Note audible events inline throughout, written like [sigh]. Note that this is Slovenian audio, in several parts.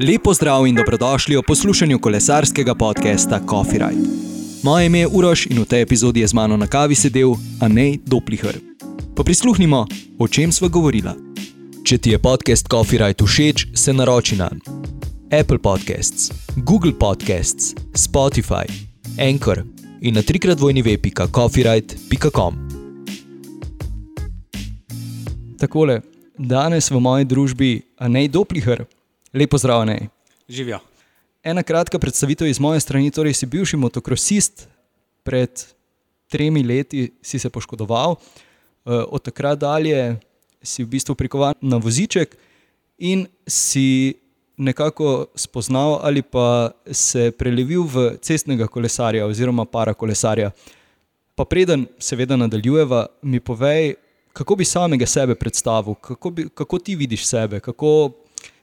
Lepo zdrav in dobrodošli v poslušanju kolesarskega podcasta Coffee Ride. Moje ime je Uroš in v tej epizodi je z mano na kavi sedel Anej Doplihr. Pa prisluhnimo, o čem sva govorila. Če ti je podcast Coffee Ride všeč, se naroči na Apple Podcasts, Google Podcasts, Spotify, Anchor in na trikrat vojni web.coffeeride.com. Takole, danes v moji družbi Anej Doplihr. Lepo zdrav, Anej. Živijo. Ena kratka predstavitev iz moje strani. Torej, si bivši motokrosist, pred tremi leti si se poškodoval, eh, od takrat dalje si v bistvu prikovan na voziček in si nekako spoznal ali pa se prelevil v cestnega kolesarja oziroma parakolesarja. Pa preden seveda nadaljujeva, mi povej, kako bi samega sebe predstavil, kako, bi, kako ti vidiš sebe, kako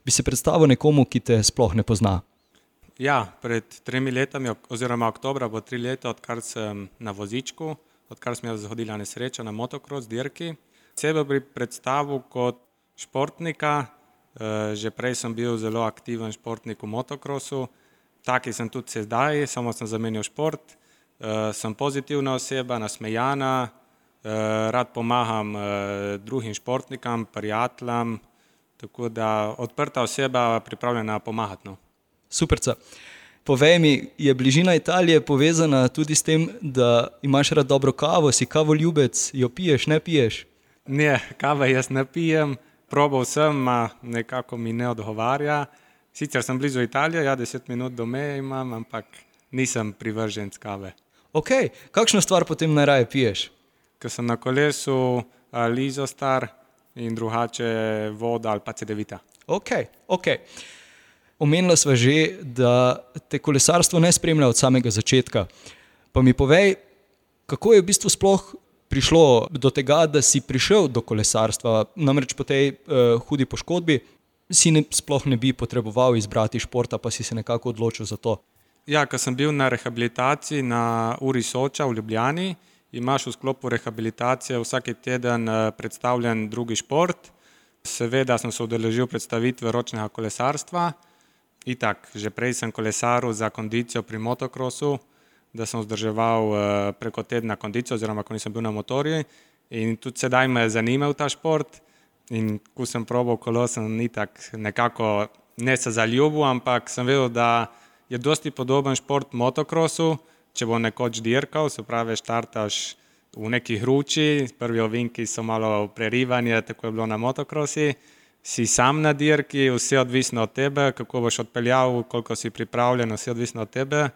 bi se predstavil nekomu, ki te sploh ne pozna. Ja, pred tremi leti, oziroma oktobra, bo tri leta, odkar sem na vozičku, odkar sem jaz zgodila nesreča na motocross dirki. Sebe bi predstavil kot športnika, eh, že prej sem bil zelo aktiven športnik v motocrossu, taki sem tudi sedaj, samo sem zamenjal šport. Eh, sem pozitivna oseba, nasmejana, eh, rad pomagam drugim športnikom, prijateljem, tako da odprta oseba, pripravljena pomagati. No. Super. Povej mi, je bližina Italije povezana tudi s tem, da imaš rad dobro kavo, si kavo ljubec, jo piješ, ne piješ? Ne, kave jaz ne pijem, probal sem, a nekako mi ne odgovarja. Sicer sem blizu Italije, ja, deset minut do meje imam, ampak nisem privržen kave. Ok, kakšno stvar potem najraje piješ? Ker sem na kolesu, Lizo star in drugače voda ali pa CD-vita. Ok, ok. Omenila sva že, da te kolesarstvo ne spremlja od samega začetka. Pa mi povej, kako je v bistvu sploh prišlo do tega, da si prišel do kolesarstva, namreč po tej uh, hudi poškodbi, si ne, sploh ne bi potreboval izbrati športa, pa si se nekako odločil za to. Ja, ko sem bil na rehabilitaciji na Uri Soča v Ljubljani, imaš v sklopu rehabilitacije vsak teden eh, predstavljen drugi šport. Seveda sem se udeležil predstavitve ročnega kolesarstva. Itak, že prej sem kolesaril za kondicijo pri motokrosu, da sem vzdrževal eh, preko tedna kondicijo, oziroma ko nisem bil na motorju. In tudi sedaj me je zanimal ta šport. In ko sem probal kolo, sem itak nekako ne se zaljubil, ampak sem vedel, da je dosti podoben šport motokrosu. Če bo nekoč dirkal, se pravi, štartaš v neki hruči, prvi ovinki so malo prerivanje, tako je bilo na motokrosi si sam na dirki, vse odvisno od tebe, kako boš odpeljal, koliko si pripravljen, vse odvisno od tebe.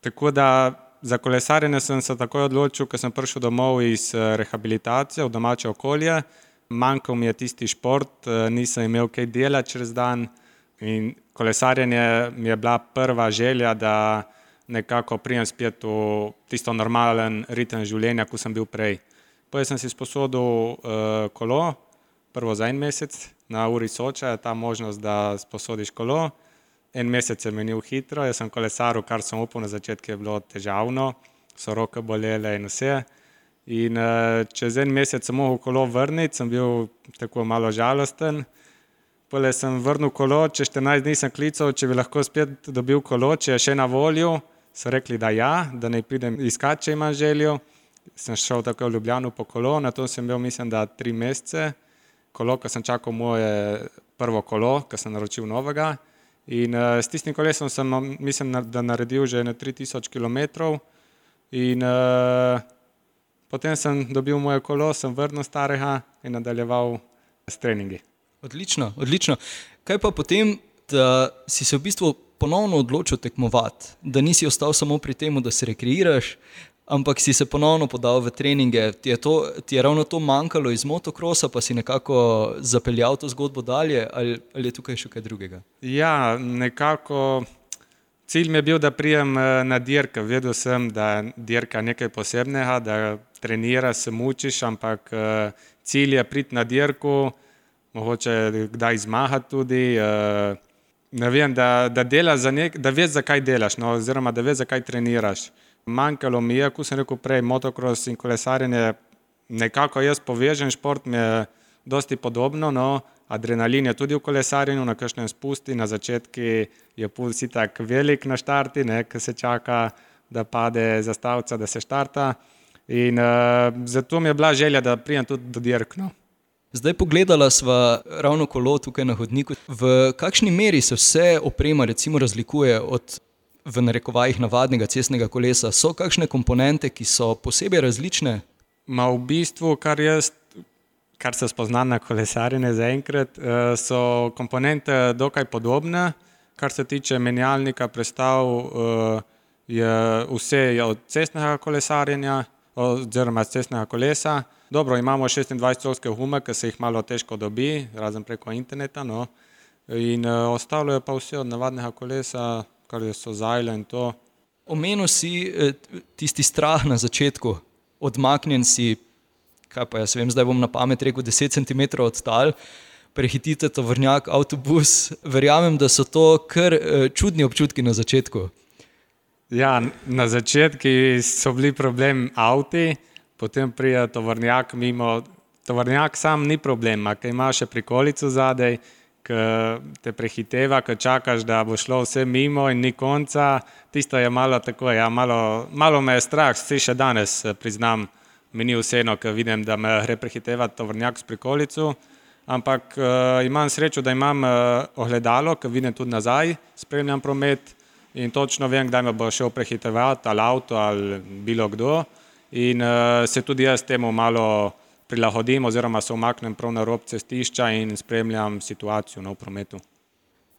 Tako da za kolesarjenje sem se takoj odločil, ko sem prišel domov iz eh, rehabilitacije v domače okolje. Manjkal mi je tisti šport, nisem imel kaj dela čez dan in kolesarjenje mi je bila prva želja, da nekako prijem spet v tisto normalen ritem življenja, kot sem bil prej. Potem sem si sposodil uh, kolo, prvo za en mesec, na uri soča je ta možnost, da sposodiš kolo. En mesec je menil hitro, jaz sem kolesaril, kar sem upal na začetku, je bilo težavno, so roke bolele in vse. In uh, čez en mesec sem lahko kolo vrniti, sem bil tako malo žalosten. Pole sem vrnil kolo, čez 14 dni sem klical, če bi lahko spet dobil kolo, če je še na voljo. So rekli, da ja, da ne pridem iskat, če imam željo. Sem šel tako v Ljubljano po kolo, na to sem bil, mislim, da tri mesece kolo, ko sem čakal moje prvo kolo, ko sem naročil novega. In uh, s tistim kolesom sem, mislim, da naredil že na 3000 km. In uh, potem sem dobil moje kolo, sem vrnil starega in nadaljeval s treningi. Odlično, odlično. Kaj pa potem, da si se v bistvu ponovno odločil tekmovati, da nisi ostal samo pri tem, da se rekreiraš, ampak si se ponovno podal v treninge. Ti je, to, ti je ravno to manjkalo iz motokrosa, pa si nekako zapeljal to zgodbo dalje, ali, ali je tukaj še kaj drugega? Ja, nekako. Cilj mi je bil, da prijem eh, na dirka. Vedel sem, da je dirka nekaj posebnega, da treniraš, se mučiš, ampak eh, cilj je priti na dirku, mogoče kdaj zmagati tudi. Ne vem, da, da, nek, da veš, zakaj delaš, no, oziroma da veš, zakaj treniraš manjkalo mi je, kot sem rekel prej, motocross in kolesarjenje. Nekako jaz povežem šport, mi je dosti podobno, no, adrenalin je tudi v kolesarjenju, na kakšnem spusti, na začetku je puls tako velik na štarti, ki se čaka, da pade zastavica, da se štarta. In uh, zato mi je bila želja, da pridem tudi do dirkno. Zdaj pogledala sva ravno kolo tukaj na hodniku. V kakšni meri se vse oprema recimo razlikuje od v narekovajih navadnega cestnega kolesa? So kakšne komponente, ki so posebej različne? Ma v bistvu, kar jaz kar se spozna na kolesarjenje zaenkrat, eh, so komponente dokaj podobne. Kar se tiče menjalnika, predstav, eh, je vse od cestnega kolesarjenja, oziroma cestnega kolesa. Dobro, imamo 26-ovske gume, ki se jih malo težko dobi, razen preko interneta. No. In eh, ostalo je pa vse od navadnega kolesa, kar so zajle in to. Omenil si tisti strah na začetku, odmaknjen si kaj pa jaz vem, zdaj bom na pamet rekel 10 cm od tal, prehitite to vrnjak, avtobus. Verjamem, da so to kar uh, čudni občutki na začetku. Ja, na začetku so bili problem avti, potem pride to vrnjak mimo. To vrnjak sam ni problem, ker imaš še prikolico zadaj. Ki te prehiteva, ki čakaš, da bo šlo vse mimo, in ni konca. Tisto je malo tako, ja, malo, malo me je strah, vsi še danes eh, priznam mi ni vseeno, ker vidim, da me gre prehitevati tovrnjak s prikolico. Ampak uh, imam srečo, da imam uh, ogledalo, ki vidim tudi nazaj, spremljam promet in točno vem, kdaj me bo šel prehitevati ali avto ali bilo kdo. In uh, se tudi jaz temu malo prilagodim, oziroma se umaknem prav na rob cestišča in spremljam situacijo no, v prometu.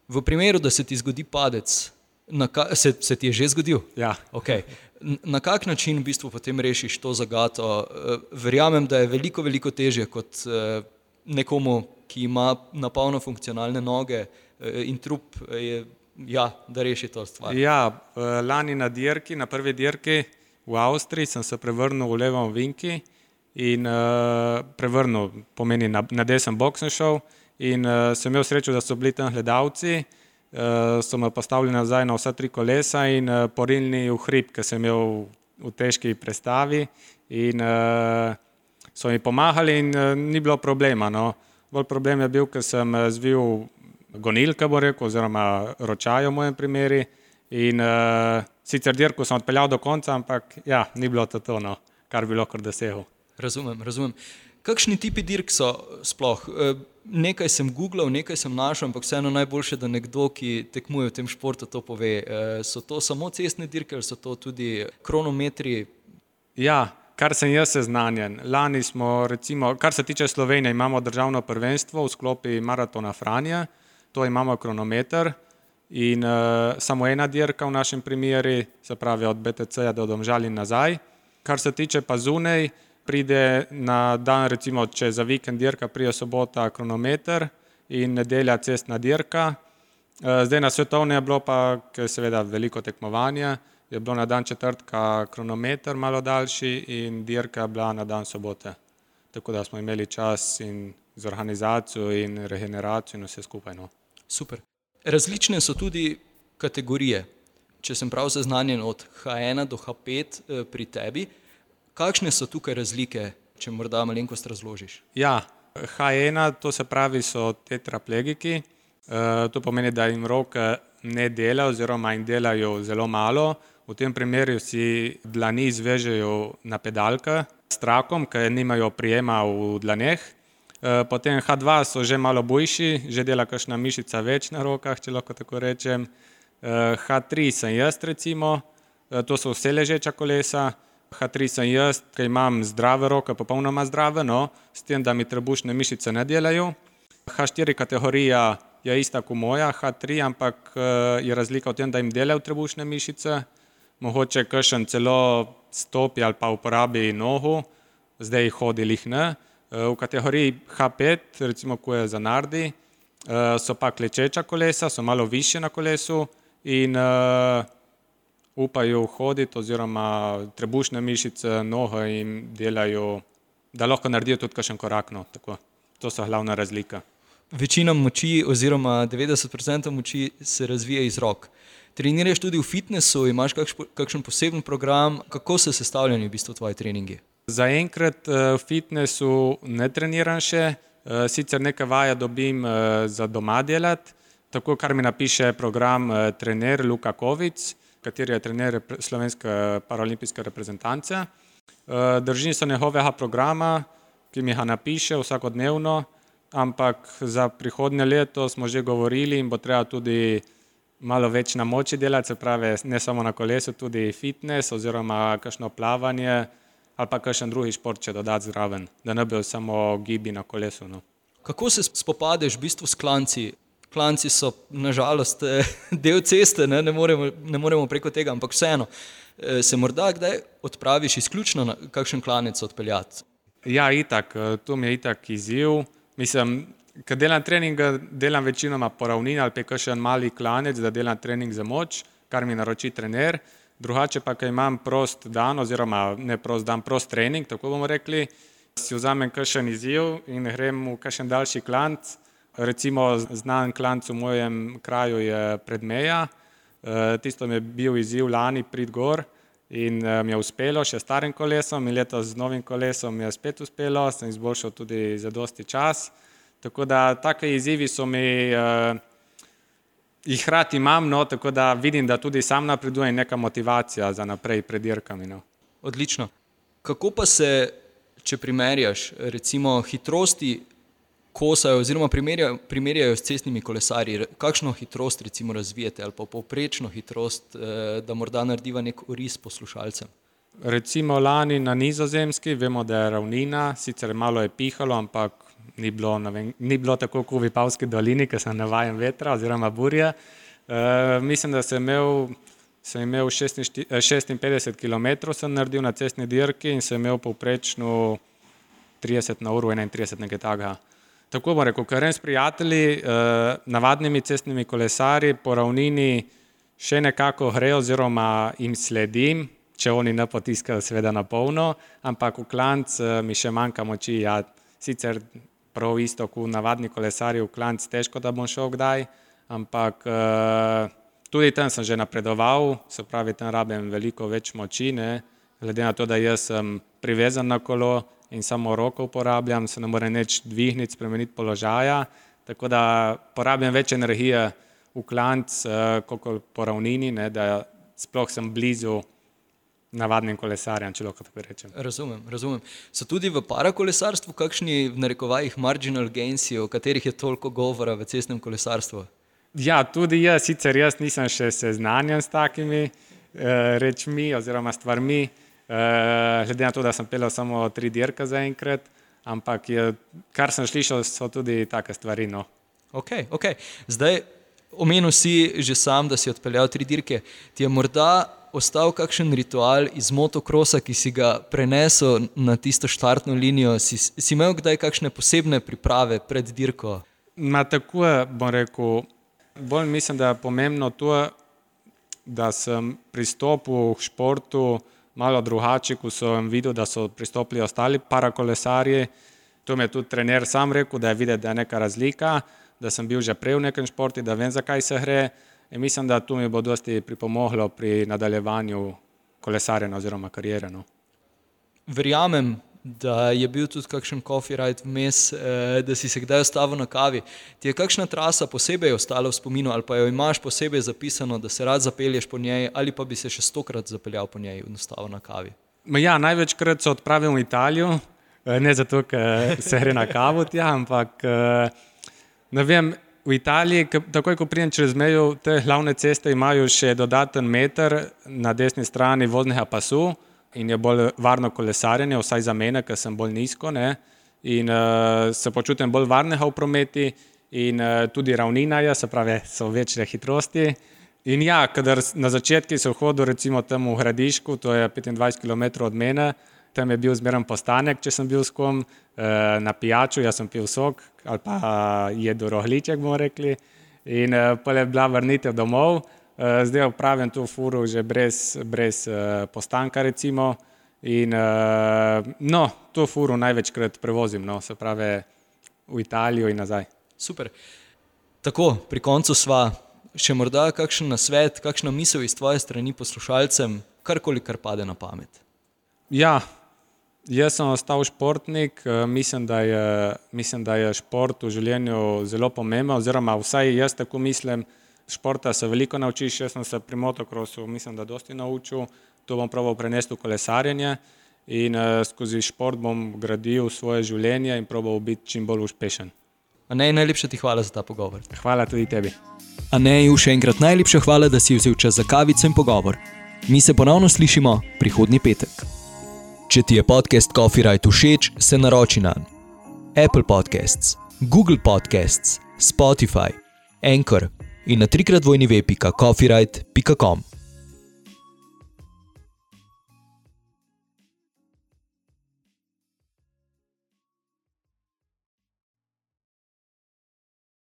V primeru, da se ti zgodi padec, se, se ti je že zgodil? Ja. Okay. Na kak način v bistvu potem rešiš to zagato? Eh, verjamem, da je veliko, veliko težje kot eh, nekomu, ki ima napolno funkcionalne noge in trup, je, ja, da reši to stvar. Ja, lani na dirki, na prvi dirki v Avstriji, sem se prevrnil v levo vinki in uh, prevrnil, pomeni na, na desen box šel. In uh, sem imel srečo, da so bili tam gledalci. Eh, so me postavili nazaj na vsa tri kolesa in uh, porilni v hrib, ki sem imel v težki predstavi. In uh, so mi pomagali, in uh, ni bilo problema. No. Bolj problem je bil, ker sem zvil gonilke, bo rekel, oziroma ročajo v mojem primeru. In uh, sicer dirko sem odpeljal do konca, ampak ja, ni bilo to, to no, kar bi lahko dosegel. Razumem, razumem. Kakšni tipi dirk so sploh? nekaj sem googlal, nekaj sem našel, ampak vseeno najboljše, da nekdo, ki tekmuje v tem športu, to pove. E, so to samo cestne dirke ali so to tudi kronometri? Ja, kar sem jaz seznanjen. Lani smo, recimo, kar se tiče Slovenije, imamo državno prvenstvo v sklopi maratona Franja, to imamo kronometer. In uh, samo ena dirka v našem primeru, se pravi od BTC-ja do Domžali nazaj. Kar se tiče pa zunaj, uh, pride na dan, recimo, če za vikend dirka, pride sobota kronometer in nedelja cestna dirka. Eh, zdaj na svetovni je bilo pa, ker je seveda veliko tekmovanja, je bilo na dan četrtka kronometer malo daljši in dirka je bila na dan sobote. Tako da smo imeli čas in z organizacijo in regeneracijo in vse skupaj. No. Super. Različne so tudi kategorije. Če sem prav seznanjen od H1 do H5 eh, pri tebi, Kakšne so tukaj razlike, če morda malenkost razložiš? Ja, H1, to se pravi, so tetraplegiki. Uh, to pomeni, da jim roke ne delajo, oziroma jim delajo zelo malo. V tem primeru si dlani izvežejo na pedalke s trakom, ker nimajo prijema v dlaneh. Uh, potem H2 so že malo boljši, že dela kakšna mišica več na rokah, če lahko tako rečem. Uh, H3 sem jaz, recimo, uh, to so vse ležeča kolesa. H3 sem jaz, ki imam zdrave roke, popolnoma zdrave, no, s tem, da mi trebušne mišice ne delajo. H4 kategorija je ista kot moja, H3, ampak eh, je razlika v tem, da jim delajo trebušne mišice, mogoče kršen celo stopi ali pa uporabi nogo, zdaj hodi jih ne. Eh, v kategoriji H5, recimo, ko je za nardi, eh, so pa klečeča kolesa, so malo više na kolesu in upajo hoditi, oziroma trebušne mišice, noge jim delajo, da lahko naredijo tudi kakšen korak. No, to so glavna razlika. Večina moči, oziroma 90% moči, se razvija iz rok. Treniraš tudi v fitnessu, imaš kakšen poseben program, kako so sestavljeni v bistvu tvoji treningi? Zaenkrat eh, v fitnessu ne treniram še, sicer nekaj vaja dobim za doma delati, tako kar mi napiše program trener Luka Kovic, kateri je trener slovenske paralimpijske reprezentance. Držim se njegovega programa, ki mi ga napiše vsakodnevno, ampak za prihodnje leto smo že govorili in bo treba tudi malo več na moči delati, se pravi ne samo na kolesu, tudi fitness oziroma kakšno plavanje ali pa kakšen drugi šport, če dodati zraven, da ne bi samo gibi na kolesu. No. Kako se spopadeš v bistvu s klanci? Klanci so nažalost eh, [laughs] del ceste, ne, ne, moremo, ne moremo preko tega, ampak vseeno. Eh, se morda kdaj odpraviš izključno na kakšen klanec odpeljati? Ja, itak, eh, to mi je itak izziv. Mislim, Ker delam trening, delam večinoma po ravnini ali pa še en mali klanec, da delam trening za moč, kar mi naroči trener. Drugače pa, ker imam prost dan, oziroma ne prost dan, prost trening, tako bomo rekli, si vzamem kakšen izziv in grem v kakšen daljši klanc. Recimo znan klanc v mojem kraju je predmeja. E, tisto mi je bil izziv lani prid gor in e, mi je uspelo še starim kolesom in letos z novim kolesom mi je spet uspelo, sem izboljšal tudi za dosti čas. Tako da take izzivi so mi, uh, jih hrati imam, no, tako da vidim, da tudi sam napredujem neka motivacija za naprej pred dirkami. No. Odlično. Kako pa se, če primerjaš, recimo hitrosti kosajo oziroma primerjajo, primerjajo s cestnimi kolesarji, kakšno hitrost recimo razvijete ali pa povprečno hitrost, eh, da morda narediva nek oris poslušalcem? Recimo lani na nizozemski, vemo, da je ravnina, sicer malo je pihalo, ampak ni bilo, vem, ni bilo tako kot v Vipavski dolini, ker sem navajen vetra oziroma burje. Uh, mislim, da sem imel, sem imel 56 km, sem naredil na cestni dirki in sem imel povprečno 30 na uro, 31 nekaj takega. Tako bom rekel, ker res prijatelji, uh, navadnimi cestnimi kolesari po ravnini še nekako grejo, oziroma jim sledim, če oni ne potiskajo, seveda na polno, ampak v klanc uh, mi še manjka moči. Ja, sicer prav isto kot navadni kolesari v klanc, težko da bom šel kdaj, ampak uh, tudi tam sem že napredoval, se pravi, tam rabim veliko več moči, ne? glede na to, da jaz sem privezan na kolo in samo roko uporabljam, se ne more nič dvigniti, spremeniti položaja, tako da porabim več energije v klanc, uh, kot po ravnini, ne? da sploh sem blizu navadnim kolesarjem, če lahko tako rečem. Razumem, razumem. So tudi v parakolesarstvu kakšni, v narekovajih, marginal gainsi, o katerih je toliko govora v cestnem kolesarstvu? Ja, tudi jaz, sicer jaz nisem še seznanjen s takimi uh, rečmi oziroma stvarmi, uh, glede na to, da sem pelil samo tri dirke zaenkrat, ampak je, kar sem slišal, so tudi take stvari. No. Ok, ok. Zdaj, omenil si že sam, da si odpeljal tri dirke. Ti je morda ostal kakšen ritual iz motokrosa, ki si ga prenesel na tisto štartno linijo? Si, si imel kdaj kakšne posebne priprave pred dirko? Na tako je, bom rekel, bolj mislim, da je pomembno to, da sem pristopil k športu malo drugače, ko sem videl, da so pristopili ostali parakolesarji. To mi je tudi trener sam rekel, da je videti, da je neka razlika, da sem bil že prej v nekem športu, da vem, zakaj se gre. In mislim, da to mi bo dosti pripomoglo pri nadaljevanju kolesarjenja oziroma karijere. No. Verjamem, da je bil tudi kakšen coffee ride vmes, eh, da si se kdaj ustavil na kavi. Ti je kakšna trasa posebej ostala v spominu ali pa jo imaš posebej zapisano, da se rad zapelješ po njej ali pa bi se še stokrat zapeljal po njej in ustavil na kavi? Ja, največkrat se odpravim v Italijo, eh, ne zato, ker se gre na kavo tja, ampak ne vem, v Italiji, takoj ko pridem čez mejo, te glavne ceste imajo še dodaten meter na desni strani voznega pasu in je bolj varno kolesarjenje, vsaj za mene, ker sem bolj nizko ne? in uh, se počutim bolj varnega v prometi in uh, tudi ravnina je, se pravi, so večje hitrosti. In ja, kadar na začetku so hodil recimo tam v Hradišku, to je 25 km od mene, tam je bil zmeren postanek, če sem bil s kom eh, na pijaču, jaz sem pil sok ali pa jedel rohliček, bomo rekli. In eh, pa je bila vrnitev domov, eh, zdaj upravljam to furo že brez, brez postanka. Recimo. In no, to furo največkrat prevozim, no, se pravi v Italijo in nazaj. Super. Tako, pri koncu sva. Še morda kakšen nasvet, kakšna misel iz tvoje strani poslušalcem, karkoli, kar pade na pamet. Ja, Jaz sem ostal športnik, eh, mislim da, je, mislim, da je šport v življenju zelo pomemben, oziroma vsaj jaz tako mislim. Športa se veliko naučiš, jaz sem se pri motokrosu, mislim, da dosti naučil, to bom pravil prenesti v kolesarjenje in uh, skozi šport bom gradil svoje življenje in pravil biti čim bolj uspešen. Ne, najlepša ti hvala za ta pogovor. Hvala tudi tebi. A ne, še enkrat najlepša hvala, da si vzel čas za kavico in pogovor. Mi se ponovno slišimo prihodnji petek. Če ti je podcast Coffee Right všeč, se naroči na Apple Podcasts, Google Podcasts, Spotify, Anchor in na trikrat vojni web.coffeeright.com.